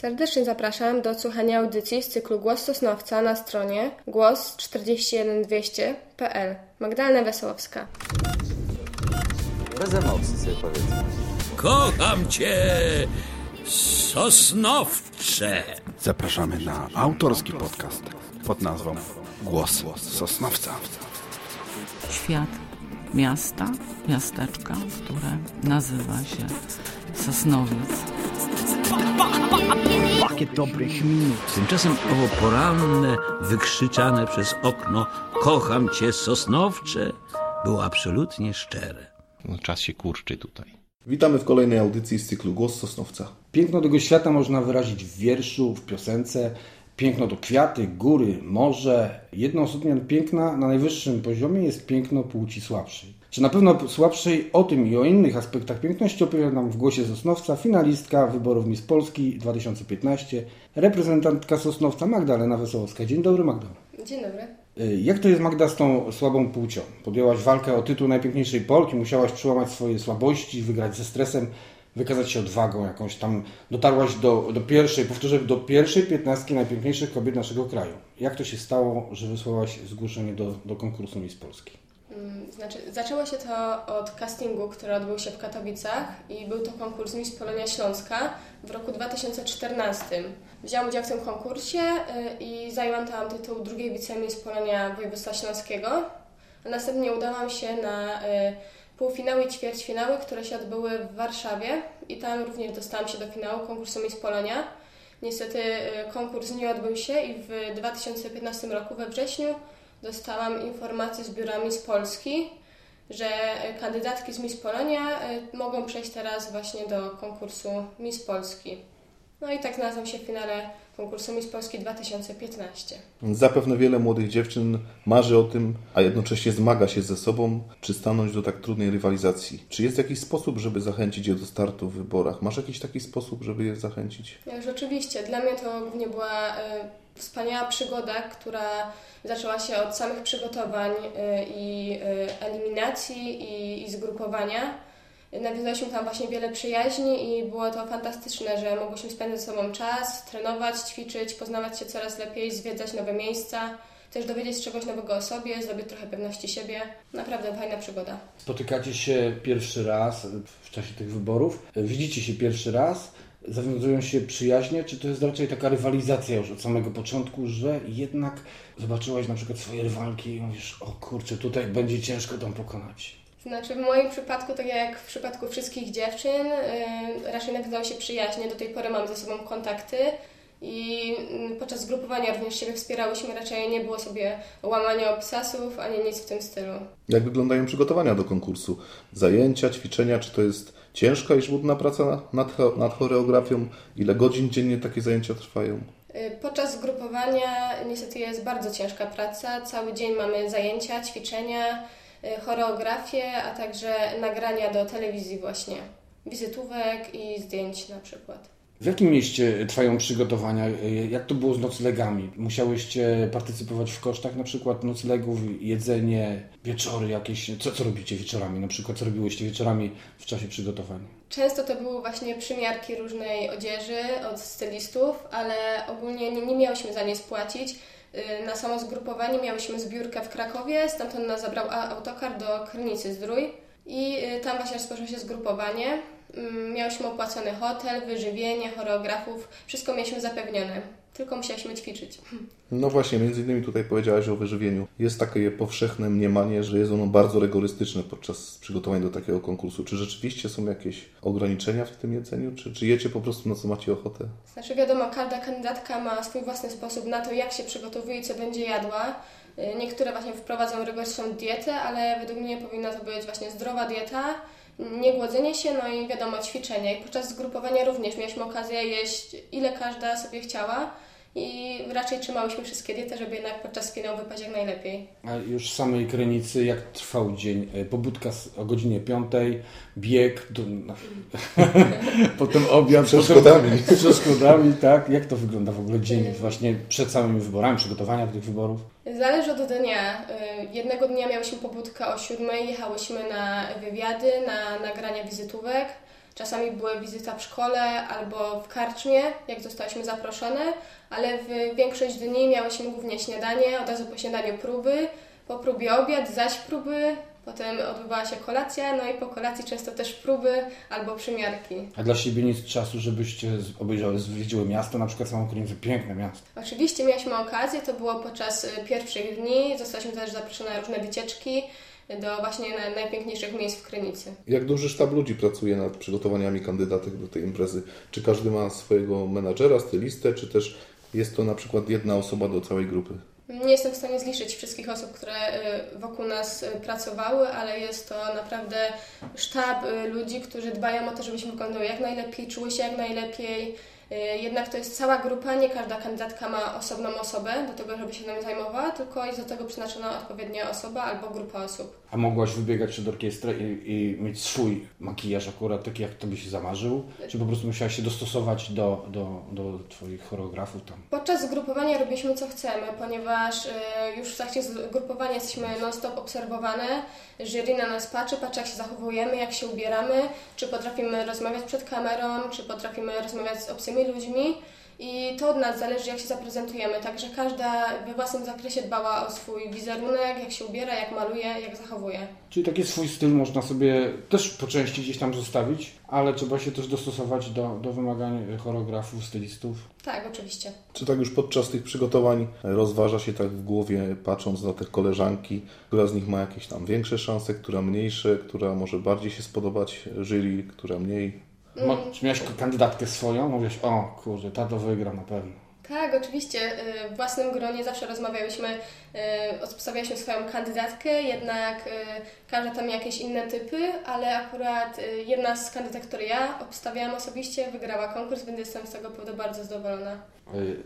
Serdecznie zapraszam do słuchania audycji z cyklu Głos Sosnowca na stronie głos41200.pl. Magdalena Wesołowska. Bez emocji powiedzmy. Kocham cię, Sosnowcze. Zapraszamy na autorski podcast pod nazwą Głos Sosnowca. Świat miasta, miasteczka, które nazywa się Sosnowiec. Pakiet dobrych minut. Tymczasem owo poranne, wykrzyczane przez okno Kocham cię, Sosnowcze było absolutnie szczere. No, czas się kurczy tutaj. Witamy w kolejnej audycji z cyklu Głos Sosnowca. Piękno tego świata można wyrazić w wierszu, w piosence. Piękno to kwiaty, góry, morze. Jedną z odmian piękna na najwyższym poziomie jest piękno płci słabszej. Czy na pewno słabszej o tym i o innych aspektach piękności opowiada nam w głosie Sosnowca finalistka wyborów Miss Polski 2015, reprezentantka Sosnowca Magdalena Wesołowska. Dzień dobry Magda. Dzień dobry. Y, Jak to jest Magda z tą słabą płcią? Podjęłaś walkę o tytuł najpiękniejszej Polki, musiałaś przełamać swoje słabości, wygrać ze stresem, wykazać się odwagą jakąś tam. Dotarłaś do, do pierwszej, powtórzę, do pierwszej piętnastki najpiękniejszych kobiet naszego kraju. Jak to się stało, że wysłałaś zgłoszenie do, do konkursu Miss Polski? Mm, Znaczy, zaczęło się to od castingu, który odbył się w Katowicach i był to konkurs Miss Polonia Śląska w roku 2014. Wziąłem udział w tym konkursie y, i zajęłam tam tytuł drugiej wicemiss Polonia Województwa Śląskiego. A następnie udałam się na y, półfinały i ćwierćfinały, które się odbyły w Warszawie i tam również dostałam się do finału konkursu Miss Polonia. Niestety y, konkurs nie odbył się i w 2015 roku we wrześniu dostałam informację z biurami z Polski, że kandydatki z Miss Polonia y, mogą przejść teraz właśnie do konkursu Miss Polski. No i tak znalazłam się w finale konkursu Miss Polski 2015. Zapewne wiele młodych dziewczyn marzy o tym, a jednocześnie zmaga się ze sobą, czy stanąć do tak trudnej rywalizacji. Czy jest jakiś sposób, żeby zachęcić je do startu w wyborach? Masz jakiś taki sposób, żeby je zachęcić? Ja, Rzeczywiście, dla mnie to głównie była y, wspaniała przygoda, która zaczęła się od samych przygotowań y, i y, eliminacji i, i zgrupowania. Nawiązaliśmy tam właśnie wiele przyjaźni i było to fantastyczne, że mogłyśmy spędzać ze sobą czas, trenować, ćwiczyć, poznawać się coraz lepiej, zwiedzać nowe miejsca, też dowiedzieć się czegoś nowego o sobie, zdobyć trochę pewności siebie. Naprawdę fajna przygoda. Spotykacie się pierwszy raz w czasie tych wyborów, widzicie się pierwszy raz, zawiązują się przyjaźnie, czy to jest raczej taka rywalizacja już od samego początku, że jednak zobaczyłaś na przykład swoje rywalki i mówisz, o kurczę, tutaj będzie ciężko tą pokonać. Znaczy w moim przypadku, tak jak w przypadku wszystkich dziewczyn, yy, raczej nawiązały się przyjaźnie. Do tej pory mam ze sobą kontakty i yy, podczas zgrupowania również siebie wspierałyśmy. Raczej nie było sobie łamania obsesów ani nic w tym stylu. Jak wyglądają przygotowania do konkursu? Zajęcia, ćwiczenia? Czy to jest ciężka i żmudna praca nad, nad choreografią? Ile godzin dziennie takie zajęcia trwają? Yy, Podczas zgrupowania niestety jest bardzo ciężka praca. Cały dzień mamy zajęcia, ćwiczenia, yy, choreografię, a także nagrania do telewizji właśnie. Wizytówek i zdjęć na przykład. W jakim mieście trwają przygotowania? Jak to było z noclegami? Musiałyście partycypować w kosztach na przykład noclegów, jedzenie, wieczory jakieś? Co, co robicie wieczorami? Na przykład co robiłyście wieczorami w czasie przygotowania? Często to były właśnie przymiarki różnej odzieży od stylistów, ale ogólnie nie, nie miałyśmy za nie spłacić. Yy, Na samo zgrupowanie miałyśmy zbiórkę w Krakowie, stamtąd nas zabrał autokar do Krynicy Zdrój i yy, tam właśnie rozpoczęło się zgrupowanie. Ym, Miałyśmy opłacony hotel, wyżywienie, choreografów, wszystko mieliśmy zapewnione, tylko musiałyśmy ćwiczyć. No właśnie, między innymi tutaj powiedziałaś o wyżywieniu. Jest takie powszechne mniemanie, że jest ono bardzo rygorystyczne podczas przygotowań do takiego konkursu. Czy rzeczywiście są jakieś ograniczenia w tym jedzeniu? Czy, czy jecie po prostu na co macie ochotę? Znaczy wiadomo, każda kandydatka ma swój własny sposób na to, jak się przygotowuje i co będzie jadła. Y, Niektóre właśnie wprowadzą rygoryczną dietę, ale według mnie powinna to być właśnie zdrowa dieta, nie głodzenie się, no i wiadomo ćwiczenia. I podczas zgrupowania również mieliśmy okazję jeść ile każda sobie chciała i raczej trzymałyśmy wszystkie diety, żeby jednak podczas finału wypaść jak najlepiej. A już w samej Krynicy, jak trwał dzień? E, Pobudka o godzinie 5, bieg, do, no, potem obiad. Przeszkodami. Potem, z przeszkodami, tak. Jak to wygląda w ogóle dzień właśnie przed samymi wyborami, przygotowania do tych wyborów? Zależy od dnia. Y, Jednego dnia miałyśmy pobudkę o siódmej, jechałyśmy na wywiady, na nagrania wizytówek. Czasami była wizyta w szkole albo w karczmie, jak zostałyśmy zaproszone, ale w większość dni miałyśmy głównie śniadanie, od razu po śniadaniu próby, po próbie obiad, zaś próby, potem odbywała się kolacja, no i po kolacji często też próby albo przymiarki. A dla siebie nic czasu, żebyście obejrzały, zwiedziły miasto, na przykład samą Krynicę, piękne miasto. Oczywiście mieliśmy okazję, to było podczas y, pierwszych dni, zostaliśmy też zaproszone na różne wycieczki do właśnie na- najpiękniejszych miejsc w Krynicy. Jak duży sztab ludzi pracuje nad przygotowaniami kandydatek do tej imprezy? Czy każdy ma swojego menadżera, stylistę, czy też jest to na przykład jedna osoba do całej grupy? Nie jestem w stanie zliczyć wszystkich osób, które y, wokół nas y, pracowały, ale jest to naprawdę sztab y, ludzi, którzy dbają o to, żebyśmy wyglądały jak najlepiej, czuły się jak najlepiej. Y, Jednak to jest cała grupa, nie każda kandydatka ma osobną osobę do tego, żeby się nami zajmowała, tylko jest do tego przeznaczona odpowiednia osoba albo grupa osób. A mogłaś wybiegać przed orkiestrę i, i mieć swój makijaż akurat taki, jak tobie się zamarzył? Czy po prostu musiałaś się dostosować do, do, do twoich choreografów tam? Podczas zgrupowania robiliśmy co chcemy, ponieważ y, już w trakcie zgrupowania jesteśmy non-stop obserwowane. Jury na nas patrzy, patrzy jak się zachowujemy, jak się ubieramy, czy potrafimy rozmawiać przed kamerą, czy potrafimy rozmawiać z obcymi ludźmi. I to od nas zależy, jak się zaprezentujemy. Także każda we własnym zakresie dbała o swój wizerunek, jak się ubiera, jak maluje, jak zachowuje. Czyli taki swój styl można sobie też po części gdzieś tam zostawić, ale trzeba się też dostosować do, do wymagań choreografów, stylistów. Tak, oczywiście. Czy tak już podczas tych przygotowań rozważa się tak w głowie, patrząc na te koleżanki, która z nich ma jakieś tam większe szanse, która mniejsze, która może bardziej się spodobać jury, która mniej? Mo- Czy miałeś kandydatkę swoją? Mówisz, o kurde, ta to wygra na pewno. Tak, oczywiście. y, W własnym gronie zawsze rozmawiałyśmy, y, obstawialiśmy swoją kandydatkę, jednak y, każda tam jakieś inne typy, ale akurat jedna z kandydatek, które ja obstawiałam osobiście, wygrała konkurs, więc jestem z tego powodu bardzo zadowolona.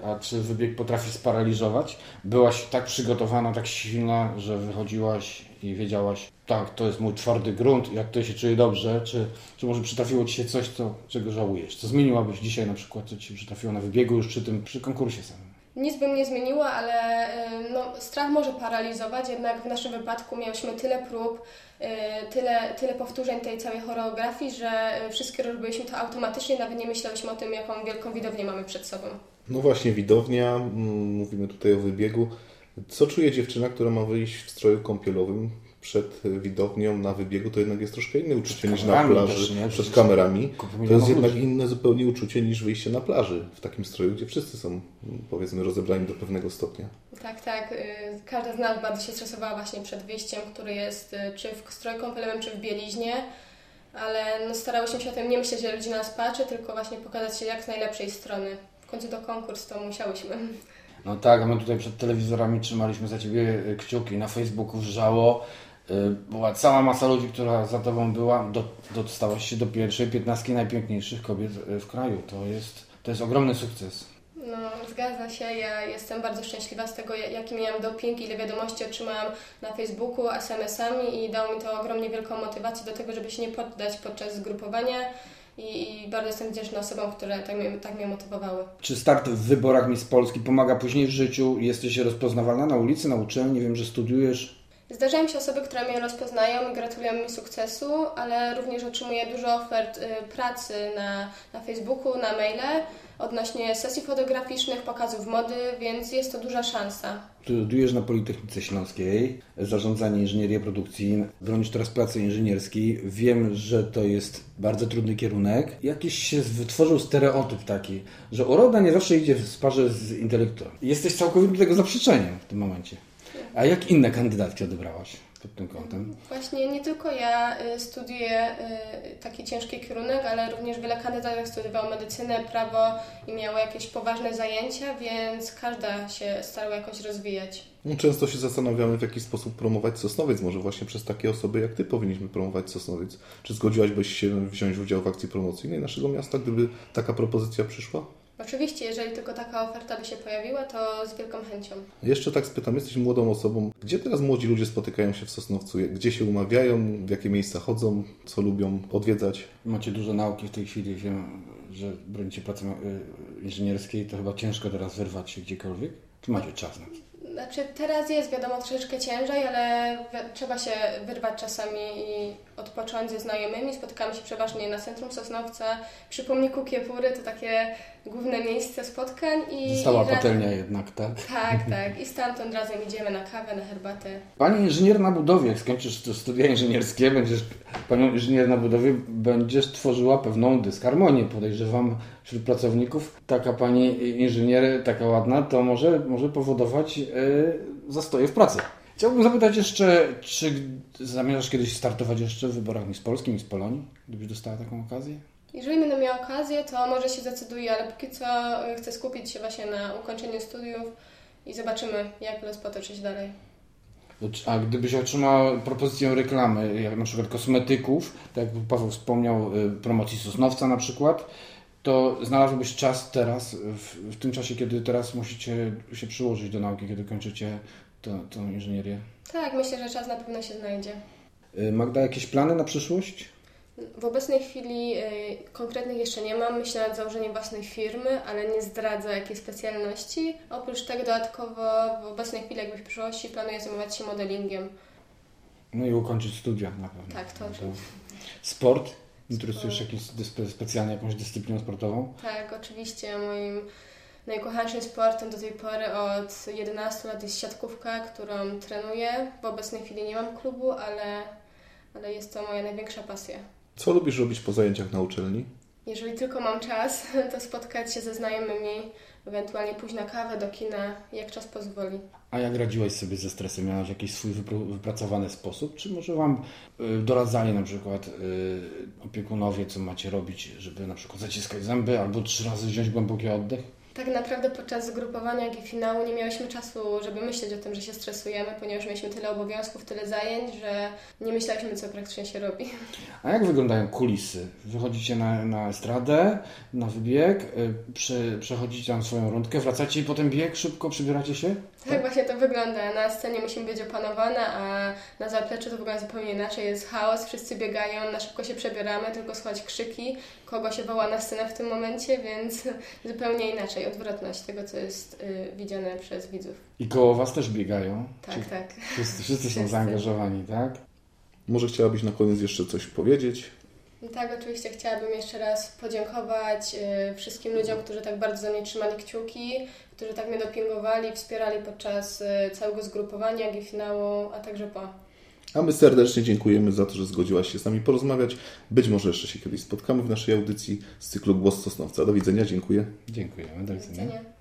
A czy wybieg potrafi sparaliżować? Byłaś tak przygotowana, tak silna, że wychodziłaś i wiedziałaś, tak, to jest mój twardy grunt, jak to się czuję dobrze, czy, czy może przytrafiło Ci się coś, co, czego żałujesz? Co zmieniłabyś dzisiaj na przykład, co Ci się przytrafiło na wybiegu już przy tym, przy konkursie samym? Nic bym nie zmieniła, ale y, no, strach może paralizować, jednak w naszym wypadku miałyśmy tyle prób, y, tyle, tyle powtórzeń tej całej choreografii, że y, wszystkie robiliśmy to automatycznie, nawet nie myślałyśmy o tym, jaką wielką widownię mamy przed sobą. No właśnie, widownia, mm, mówimy tutaj o wybiegu. Co czuje dziewczyna, która ma wyjść w stroju kąpielowym przed widownią na wybiegu? To jednak jest troszkę inne uczucie niż na plaży, też, nie? przed kamerami. To jest jednak ludzi. inne zupełnie uczucie niż wyjście na plaży w takim stroju, gdzie wszyscy są, powiedzmy, rozebrani do pewnego stopnia. Tak, tak. y, Każda z nas bardzo się stresowała właśnie przed wyjściem, który jest y, czy w stroju kąpielowym, czy w bieliźnie, ale no, starałyśmy się o tym nie myśleć, że ludzi na nas patrzy, tylko właśnie pokazać się jak z najlepszej strony. W końcu to konkurs, to musiałyśmy. No tak, a my tutaj przed telewizorami trzymaliśmy za Ciebie y, kciuki, na Facebooku wrzało. Y, Była cała masa ludzi, która za Tobą była. Do, dostałaś się do pierwszej piętnastki najpiękniejszych kobiet y, w kraju. To jest, to jest ogromny sukces. No, zgadza się. Ja jestem bardzo szczęśliwa z tego, jaki miałam doping, ile wiadomości otrzymałam na Facebooku, SMS-ami i dało mi to ogromnie wielką motywację do tego, żeby się nie poddać podczas zgrupowania i, i bardzo jestem wdzięczna osobom, które tak mnie, tak mnie motywowały. Czy start w wyborach Miss Polski pomaga później w życiu? Jesteś rozpoznawalna na ulicy, na uczelni? Wiem, że studiujesz. Zdarzają się osoby, które mnie rozpoznają i gratulują mi sukcesu, ale również otrzymuję dużo ofert y, pracy na, na Facebooku, na maile odnośnie sesji fotograficznych, pokazów mody, więc jest to duża szansa. Studiujesz na Politechnice Śląskiej, zarządzanie inżynierii produkcji, bronisz teraz pracy inżynierskiej. Wiem, że to jest bardzo trudny kierunek. Jakiś się wytworzył stereotyp taki, że uroda nie zawsze idzie w parze z intelektem. Jesteś całkowitym tego zaprzeczeniem w tym momencie. A jak inne kandydatki odebrałaś pod tym kątem? Właśnie nie tylko ja y, studiuję y, taki ciężki kierunek, ale również wiele kandydatek studiowało medycynę, prawo i miało jakieś poważne zajęcia, więc każda się starała jakoś rozwijać. No, często się zastanawiamy, w jaki sposób promować Sosnowiec. Może właśnie przez takie osoby jak Ty powinniśmy promować Sosnowiec. Czy zgodziłaś się wziąć udział w akcji promocyjnej naszego miasta, gdyby taka propozycja przyszła? Oczywiście, jeżeli tylko taka oferta by się pojawiła, to z wielką chęcią. Jeszcze tak spytam, jesteś młodą osobą. Gdzie teraz młodzi ludzie spotykają się w Sosnowcu? Gdzie się umawiają? W jakie miejsca chodzą? Co lubią odwiedzać? Macie dużo nauki w tej chwili. Wiem, że bronicie pracy y, inżynierskiej. To chyba ciężko teraz wyrwać się gdziekolwiek. Czy macie czas na to? Znaczy teraz jest wiadomo troszeczkę ciężej, ale trzeba się wyrwać czasami i odpocząć ze znajomymi. Spotykamy się przeważnie na centrum Sosnowca, przy pomniku Kiepury, to takie główne miejsce spotkań. I Została razem- patelnia jednak, tak? Tak, tak. I stamtąd razem idziemy na kawę, na herbatę. Pani inżynier na budowie, jak skończysz studia inżynierskie, będziesz panią inżynier na budowie, będziesz tworzyła pewną dysharmonię. Podejrzewam wśród pracowników. Taka pani inżynier, taka ładna, to może, może powodować yy, zastoje w pracy. Chciałbym zapytać jeszcze, czy zamierzasz kiedyś startować jeszcze w wyborach Miss Polski, Miss Polonii? Gdybyś dostała taką okazję? Jeżeli będę miała okazję, to może się zdecyduję, ale póki co y, chcę skupić się właśnie na ukończeniu studiów i zobaczymy, jak los potoczy się dalej. A gdybyś otrzymała propozycję reklamy, jak na przykład kosmetyków, tak jak Paweł wspomniał, y, promocji Sosnowca na przykład, to znalazłbyś czas teraz, w, w tym czasie, kiedy teraz musicie się przyłożyć do nauki, kiedy kończycie tę inżynierię. Tak, myślę, że czas na pewno się znajdzie. Y, Magda, jakieś plany na przyszłość? W obecnej chwili y, konkretnych jeszcze nie mam. Myślę nad założeniem własnej firmy, ale nie zdradzę jakiej specjalności. Oprócz tego dodatkowo w obecnej chwili, jakby w przyszłości, planuję zajmować się modelingiem. No i ukończyć studia na pewno. Tak, to oczywiście. Sport? Interesujesz się jakimś specjalnie jakąś dyscypliną sportową? Tak, oczywiście. Moim najkochańszym sportem do tej pory od 11 lat jest siatkówka, którą trenuję. W obecnej chwili nie mam klubu, ale, ale jest to moja największa pasja. Co lubisz robić po zajęciach na uczelni? Jeżeli tylko mam czas, to spotkać się ze znajomymi, ewentualnie pójść na kawę, do kina, jak czas pozwoli. A jak radziłaś sobie ze stresem? Miałaś jakiś swój wypracowany sposób? Czy może Wam y, doradzali na przykład y, opiekunowie, co macie robić, żeby na przykład zaciskać zęby albo trzy razy wziąć głęboki oddech? Tak naprawdę podczas zgrupowania, jak i finału nie miałyśmy czasu, żeby myśleć o tym, że się stresujemy, ponieważ mieliśmy tyle obowiązków, tyle zajęć, że nie myśleliśmy, co praktycznie się robi. A jak wyglądają kulisy? Wychodzicie na, na estradę, na wybieg, y, prze, przechodzicie tam swoją rundkę, wracacie i potem bieg, szybko przybieracie się? Tak właśnie to wygląda. Na scenie musimy być opanowane, a na zapleczu to wygląda zupełnie inaczej. Jest chaos, wszyscy biegają, na szybko się przebieramy, tylko słychać krzyki, kogo się woła na scenę w tym momencie, więc zupełnie inaczej, odwrotność tego, co jest y, widziane przez widzów. I koło Was też biegają? Tak, Czy tak. Wszyscy, wszyscy są zaangażowani, tak? Może chciałabyś na koniec jeszcze coś powiedzieć? Tak, oczywiście chciałabym jeszcze raz podziękować y, wszystkim ludziom, którzy tak bardzo za mnie trzymali kciuki, którzy tak mnie dopingowali, wspierali podczas y, całego zgrupowania, jak i finału, a także po. A my serdecznie dziękujemy za to, że zgodziłaś się z nami porozmawiać. Być może jeszcze się kiedyś spotkamy w naszej audycji z cyklu Głos Sosnowca. Do widzenia, dziękuję. Dziękujemy, do widzenia.